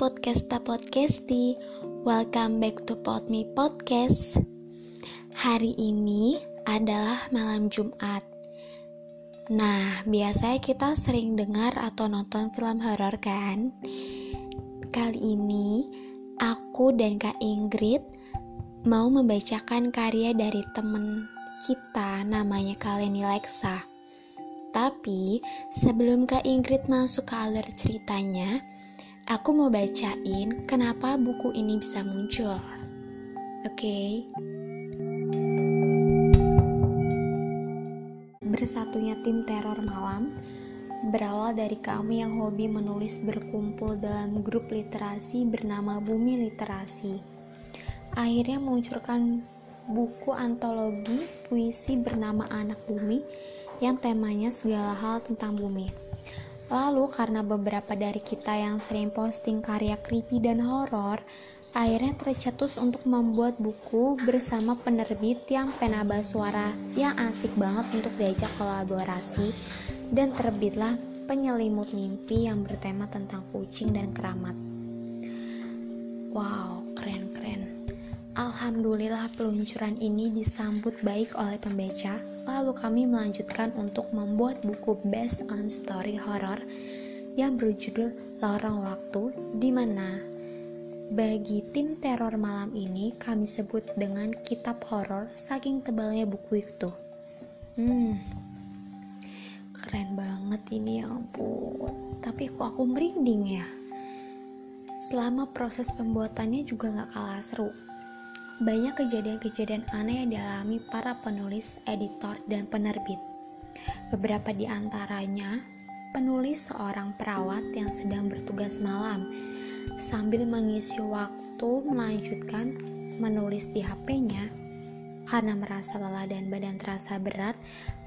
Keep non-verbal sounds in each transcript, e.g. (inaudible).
podcasta podcasti. Welcome back to Podme Podcast. Hari ini adalah malam Jumat. Nah, biasanya kita sering dengar atau nonton film horor kan? Kali ini, aku dan Kak Ingrid mau membacakan karya dari temen kita namanya Kaleni Lexa. Tapi sebelum Kak Ingrid masuk ke alur ceritanya, aku mau bacain kenapa buku ini bisa muncul. Oke. Okay? Bersatunya tim teror malam berawal dari kami yang hobi menulis berkumpul dalam grup literasi bernama Bumi Literasi. Akhirnya meluncurkan buku antologi puisi bernama Anak Bumi yang temanya segala hal tentang bumi. Lalu karena beberapa dari kita yang sering posting karya creepy dan horor, akhirnya tercetus untuk membuat buku bersama penerbit yang penaba suara yang asik banget untuk diajak kolaborasi dan terbitlah penyelimut mimpi yang bertema tentang kucing dan keramat. Wow, keren-keren. Alhamdulillah peluncuran ini disambut baik oleh pembaca Lalu kami melanjutkan untuk membuat buku based on story horror yang berjudul Lorong Waktu di mana bagi tim teror malam ini kami sebut dengan kitab horor saking tebalnya buku itu. Hmm, keren banget ini ya ampun. Tapi kok aku merinding ya? Selama proses pembuatannya juga gak kalah seru banyak kejadian-kejadian aneh yang dialami para penulis, editor, dan penerbit. Beberapa di antaranya, penulis seorang perawat yang sedang bertugas malam sambil mengisi waktu melanjutkan menulis di HP-nya karena merasa lelah dan badan terasa berat,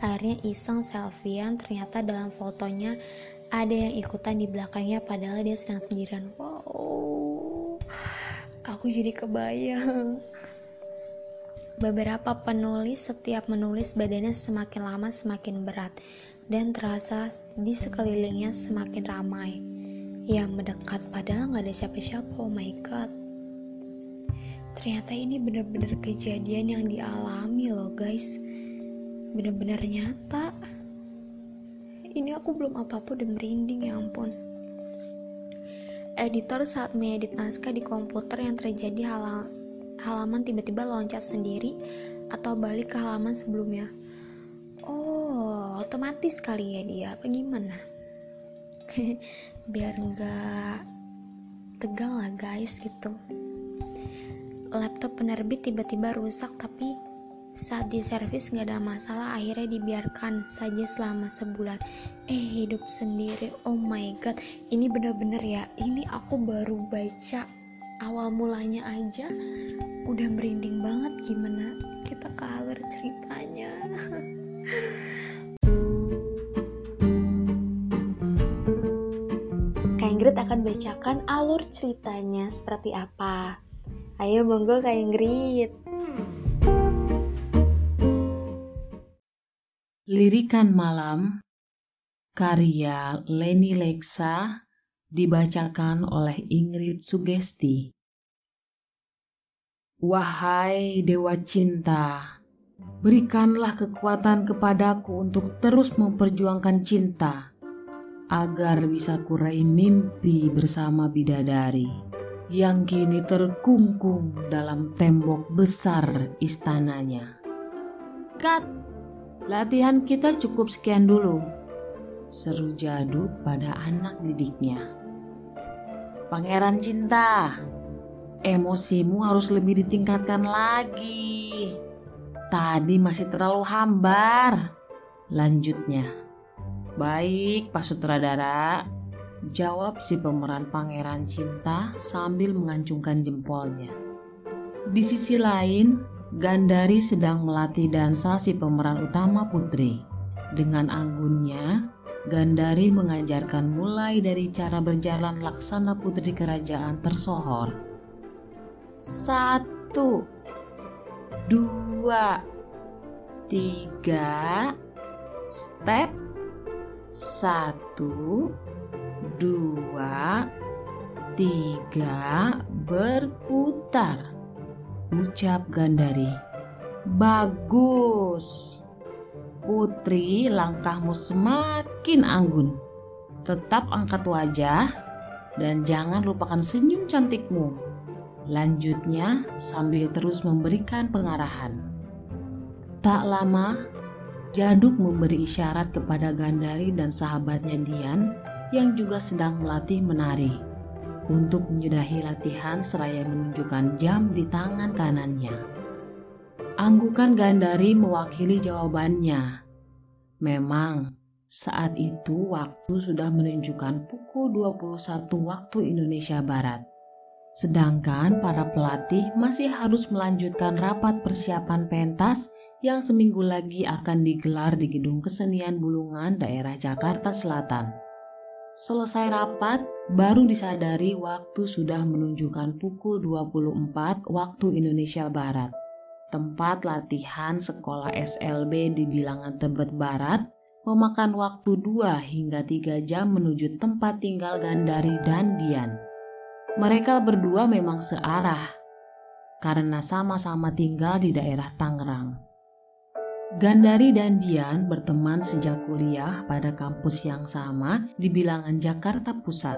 akhirnya iseng selfiean ternyata dalam fotonya ada yang ikutan di belakangnya padahal dia sedang sendirian. Wow, aku jadi kebayang. Beberapa penulis setiap menulis badannya semakin lama semakin berat dan terasa di sekelilingnya semakin ramai. Yang mendekat padahal nggak ada siapa-siapa. Oh my god. Ternyata ini benar-benar kejadian yang dialami loh guys. Benar-benar nyata. Ini aku belum apa-apa udah merinding ya ampun. Editor saat mengedit naskah di komputer yang terjadi hal halaman tiba-tiba loncat sendiri atau balik ke halaman sebelumnya. Oh, otomatis kali ya dia, apa gimana? (laughs) Biar nggak tegang lah guys gitu. Laptop penerbit tiba-tiba rusak tapi saat diservis nggak ada masalah akhirnya dibiarkan saja selama sebulan eh hidup sendiri oh my god ini bener-bener ya ini aku baru baca awal mulanya aja udah merinding banget gimana kita ke alur ceritanya. (laughs) Kak Ingrid akan bacakan alur ceritanya seperti apa. Ayo monggo Kak Ingrid. Lirikan Malam karya Leni Leksa dibacakan oleh Ingrid Sugesti Wahai Dewa Cinta, berikanlah kekuatan kepadaku untuk terus memperjuangkan cinta, agar bisa kurai mimpi bersama bidadari yang kini terkungkung dalam tembok besar istananya. Kat, latihan kita cukup sekian dulu, seru jadu pada anak didiknya. Pangeran Cinta, emosimu harus lebih ditingkatkan lagi. Tadi masih terlalu hambar. Lanjutnya, baik Pak Sutradara, jawab si pemeran pangeran cinta sambil mengancungkan jempolnya. Di sisi lain, Gandari sedang melatih dansa si pemeran utama putri. Dengan anggunnya, Gandari mengajarkan mulai dari cara berjalan laksana putri kerajaan tersohor satu, dua, tiga, step, satu, dua, tiga, berputar. Ucap Gandari. Bagus. Putri, langkahmu semakin anggun. Tetap angkat wajah dan jangan lupakan senyum cantikmu. Lanjutnya, sambil terus memberikan pengarahan. Tak lama, Jaduk memberi isyarat kepada Gandari dan sahabatnya Dian yang juga sedang melatih menari untuk menyudahi latihan seraya menunjukkan jam di tangan kanannya. Anggukan Gandari mewakili jawabannya. Memang, saat itu waktu sudah menunjukkan pukul 21 waktu Indonesia Barat. Sedangkan para pelatih masih harus melanjutkan rapat persiapan pentas yang seminggu lagi akan digelar di Gedung Kesenian Bulungan daerah Jakarta Selatan. Selesai rapat, baru disadari waktu sudah menunjukkan pukul 24 waktu Indonesia Barat. Tempat latihan sekolah SLB di bilangan Tebet Barat memakan waktu 2 hingga 3 jam menuju tempat tinggal Gandari dan Dian. Mereka berdua memang searah karena sama-sama tinggal di daerah Tangerang. Gandari dan Dian berteman sejak kuliah pada kampus yang sama di bilangan Jakarta Pusat.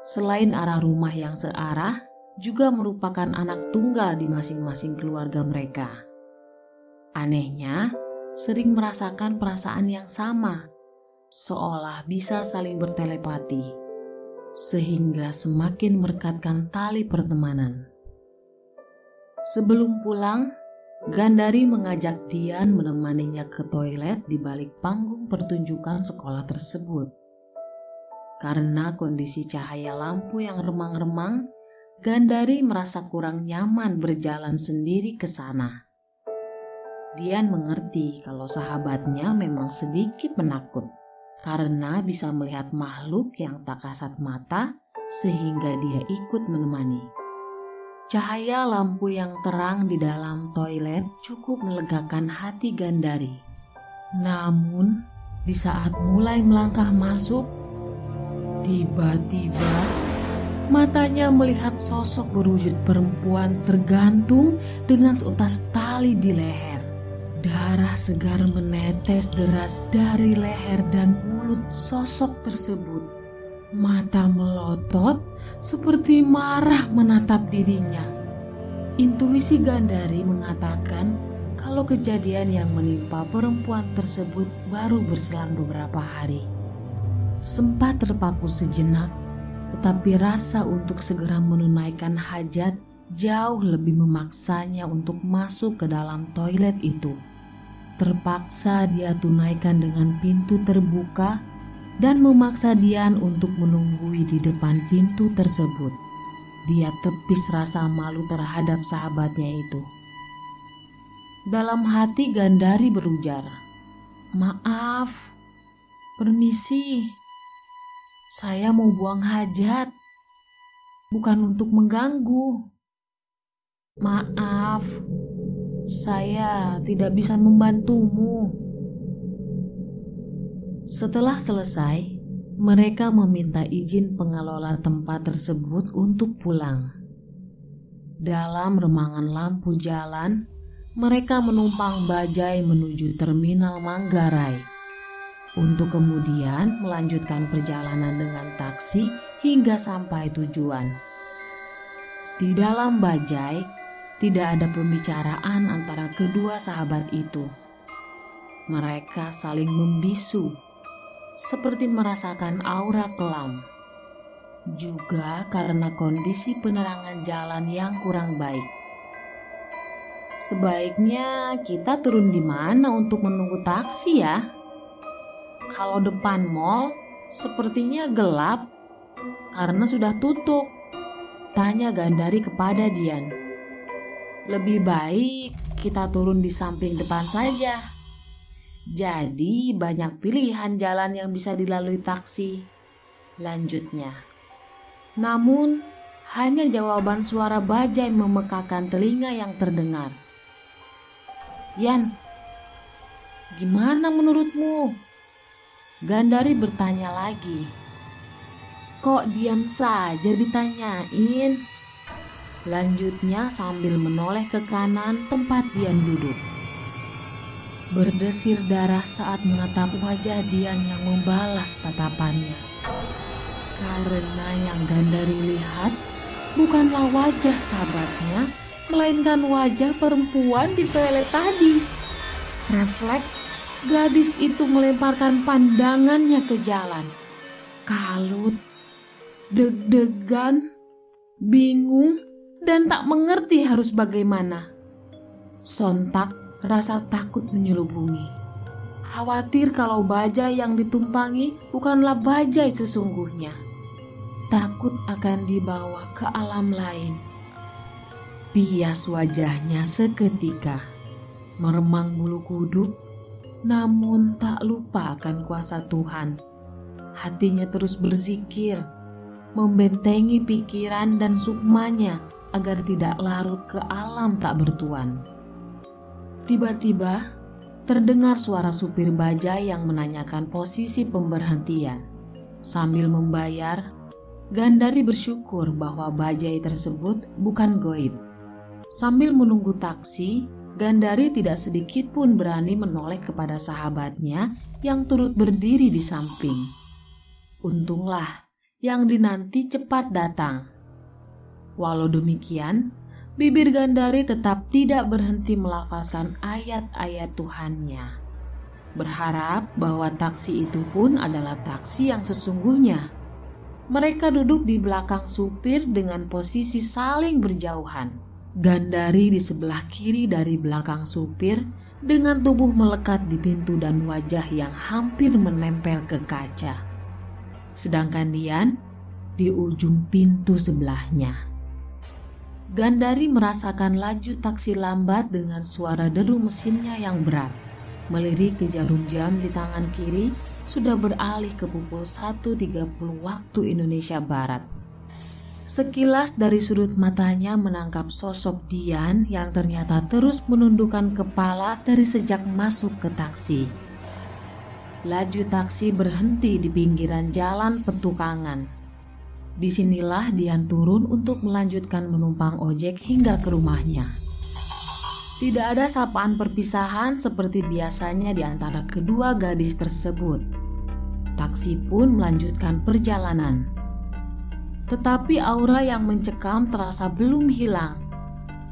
Selain arah rumah yang searah, juga merupakan anak tunggal di masing-masing keluarga mereka. Anehnya, sering merasakan perasaan yang sama, seolah bisa saling bertelepati, sehingga semakin merekatkan tali pertemanan. Sebelum pulang, Gandari mengajak Dian menemaninya ke toilet di balik panggung pertunjukan sekolah tersebut. Karena kondisi cahaya lampu yang remang-remang, Gandari merasa kurang nyaman berjalan sendiri ke sana. Dian mengerti kalau sahabatnya memang sedikit menakut karena bisa melihat makhluk yang tak kasat mata sehingga dia ikut menemani. Cahaya lampu yang terang di dalam toilet cukup melegakan hati Gandari. Namun, di saat mulai melangkah masuk, tiba-tiba matanya melihat sosok berwujud perempuan tergantung dengan seutas tali di leher. Darah segar menetes deras dari leher dan mulut sosok tersebut. Mata melotot seperti marah menatap dirinya. Intuisi Gandari mengatakan kalau kejadian yang menimpa perempuan tersebut baru berselang beberapa hari. Sempat terpaku sejenak, tetapi rasa untuk segera menunaikan hajat jauh lebih memaksanya untuk masuk ke dalam toilet itu. Terpaksa dia tunaikan dengan pintu terbuka dan memaksa Dian untuk menunggui di depan pintu tersebut. Dia tepis rasa malu terhadap sahabatnya itu. Dalam hati Gandari berujar, "Maaf, permisi, saya mau buang hajat, bukan untuk mengganggu. Maaf, saya tidak bisa membantumu." Setelah selesai, mereka meminta izin pengelola tempat tersebut untuk pulang. Dalam remangan lampu jalan, mereka menumpang bajai menuju terminal Manggarai untuk kemudian melanjutkan perjalanan dengan taksi hingga sampai tujuan. Di dalam bajai, tidak ada pembicaraan antara kedua sahabat itu. Mereka saling membisu seperti merasakan aura kelam. Juga karena kondisi penerangan jalan yang kurang baik. Sebaiknya kita turun di mana untuk menunggu taksi ya? Kalau depan mall sepertinya gelap karena sudah tutup. Tanya Gandari kepada Dian. Lebih baik kita turun di samping depan saja. Jadi banyak pilihan jalan yang bisa dilalui taksi. Lanjutnya. Namun, hanya jawaban suara bajai memekakan telinga yang terdengar. Yan, gimana menurutmu? Gandari bertanya lagi. Kok diam saja ditanyain? Lanjutnya sambil menoleh ke kanan tempat Dian duduk. Berdesir darah saat menatap wajah Dian yang membalas tatapannya. Karena yang Gandari lihat bukanlah wajah sahabatnya, melainkan wajah perempuan di toilet tadi. Refleks, gadis itu melemparkan pandangannya ke jalan. Kalut, deg-degan, bingung, dan tak mengerti harus bagaimana. Sontak rasa takut menyelubungi. Khawatir kalau bajai yang ditumpangi bukanlah bajai sesungguhnya. Takut akan dibawa ke alam lain. Pias wajahnya seketika, meremang bulu kuduk, namun tak lupa akan kuasa Tuhan. Hatinya terus berzikir, membentengi pikiran dan sukmanya agar tidak larut ke alam tak bertuan. Tiba-tiba terdengar suara supir bajai yang menanyakan posisi pemberhentian. Sambil membayar, Gandari bersyukur bahwa bajai tersebut bukan goib. Sambil menunggu taksi, Gandari tidak sedikit pun berani menoleh kepada sahabatnya yang turut berdiri di samping. Untunglah yang dinanti cepat datang. Walau demikian, bibir Gandari tetap tidak berhenti melafazkan ayat-ayat Tuhannya. Berharap bahwa taksi itu pun adalah taksi yang sesungguhnya. Mereka duduk di belakang supir dengan posisi saling berjauhan. Gandari di sebelah kiri dari belakang supir dengan tubuh melekat di pintu dan wajah yang hampir menempel ke kaca. Sedangkan Dian di ujung pintu sebelahnya. Gandari merasakan laju taksi lambat dengan suara deru mesinnya yang berat. Melirik ke jarum jam di tangan kiri, sudah beralih ke pukul 1.30 waktu Indonesia Barat. Sekilas dari sudut matanya menangkap sosok Dian yang ternyata terus menundukkan kepala dari sejak masuk ke taksi. Laju taksi berhenti di pinggiran jalan petukangan Di sinilah Dian turun untuk melanjutkan menumpang ojek hingga ke rumahnya. Tidak ada sapaan perpisahan seperti biasanya di antara kedua gadis tersebut. Taksi pun melanjutkan perjalanan. Tetapi aura yang mencekam terasa belum hilang.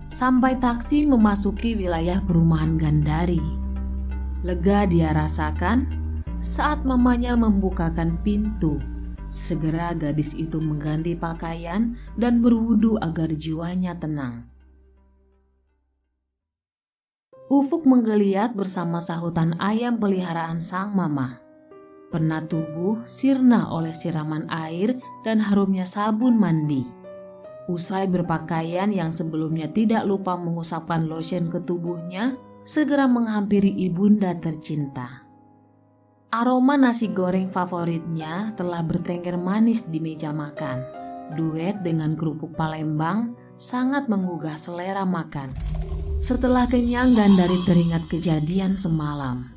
Sampai taksi memasuki wilayah perumahan Gandari. Lega dia rasakan saat mamanya membukakan pintu Segera gadis itu mengganti pakaian dan berwudu agar jiwanya tenang. Ufuk menggeliat bersama sahutan ayam peliharaan sang mama. Penat tubuh sirna oleh siraman air dan harumnya sabun mandi. Usai berpakaian yang sebelumnya tidak lupa mengusapkan lotion ke tubuhnya, segera menghampiri ibunda tercinta. Aroma nasi goreng favoritnya telah bertengger manis di meja makan. Duet dengan kerupuk Palembang sangat menggugah selera makan. Setelah kenyang dan dari teringat kejadian semalam,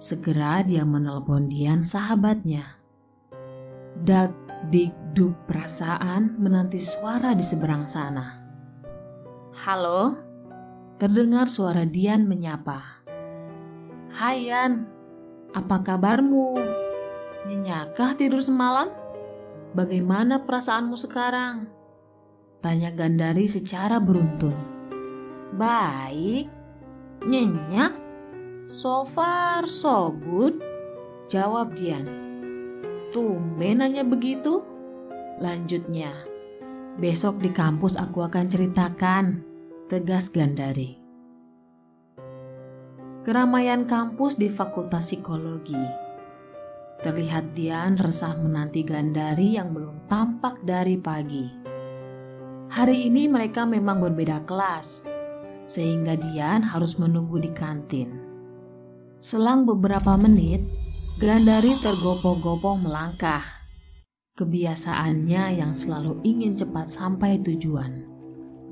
segera dia menelpon Dian sahabatnya. Dak dik duk perasaan menanti suara di seberang sana. Halo, terdengar suara Dian menyapa. Hayan, apa kabarmu? Nyenyakah tidur semalam? Bagaimana perasaanmu sekarang? Tanya Gandari secara beruntun. Baik. Nyenyak? So far so good. Jawab Dian. Tumben begitu? Lanjutnya. Besok di kampus aku akan ceritakan. Tegas Gandari keramaian kampus di Fakultas Psikologi. Terlihat Dian resah menanti Gandari yang belum tampak dari pagi. Hari ini mereka memang berbeda kelas, sehingga Dian harus menunggu di kantin. Selang beberapa menit, Gandari tergopoh-gopoh melangkah. Kebiasaannya yang selalu ingin cepat sampai tujuan.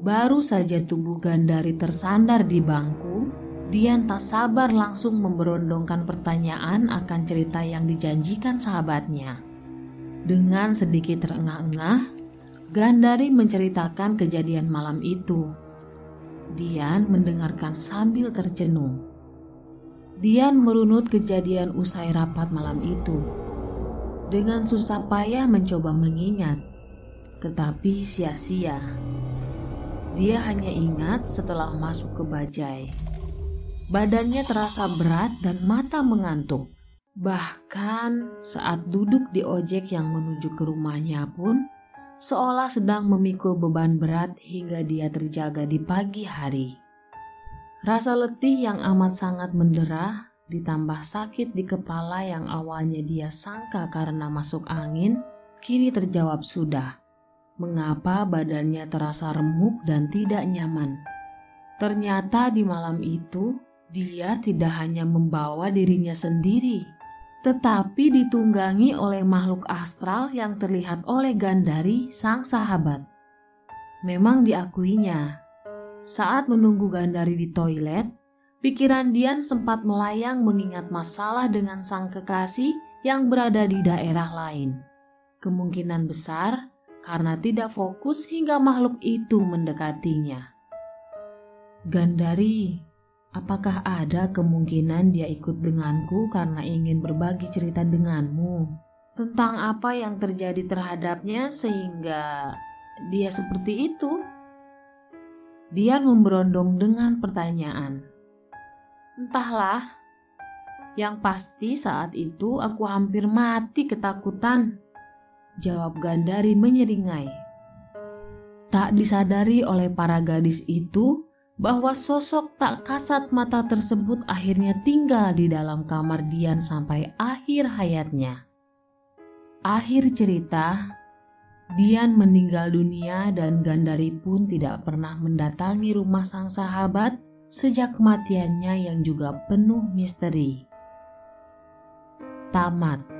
Baru saja tubuh Gandari tersandar di bangku, Dian tak sabar langsung memberondongkan pertanyaan akan cerita yang dijanjikan sahabatnya. Dengan sedikit terengah-engah, Gandari menceritakan kejadian malam itu. Dian mendengarkan sambil tercenung. Dian merunut kejadian usai rapat malam itu. Dengan susah payah mencoba mengingat, tetapi sia-sia. Dia hanya ingat setelah masuk ke bajai. Badannya terasa berat dan mata mengantuk. Bahkan saat duduk di ojek yang menuju ke rumahnya pun, seolah sedang memikul beban berat hingga dia terjaga di pagi hari. Rasa letih yang amat sangat mendera, ditambah sakit di kepala yang awalnya dia sangka karena masuk angin, kini terjawab sudah. Mengapa badannya terasa remuk dan tidak nyaman? Ternyata di malam itu, dia tidak hanya membawa dirinya sendiri, tetapi ditunggangi oleh makhluk astral yang terlihat oleh Gandari, sang sahabat. Memang diakuinya, saat menunggu Gandari di toilet, pikiran Dian sempat melayang mengingat masalah dengan sang kekasih yang berada di daerah lain. Kemungkinan besar karena tidak fokus hingga makhluk itu mendekatinya. Gandari, Apakah ada kemungkinan dia ikut denganku karena ingin berbagi cerita denganmu tentang apa yang terjadi terhadapnya sehingga dia seperti itu? Dia memberondong dengan pertanyaan. Entahlah, yang pasti saat itu aku hampir mati ketakutan. Jawab Gandari menyeringai. Tak disadari oleh para gadis itu, bahwa sosok tak kasat mata tersebut akhirnya tinggal di dalam kamar Dian sampai akhir hayatnya. Akhir cerita, Dian meninggal dunia dan Gandari pun tidak pernah mendatangi rumah sang sahabat sejak kematiannya yang juga penuh misteri. Tamat.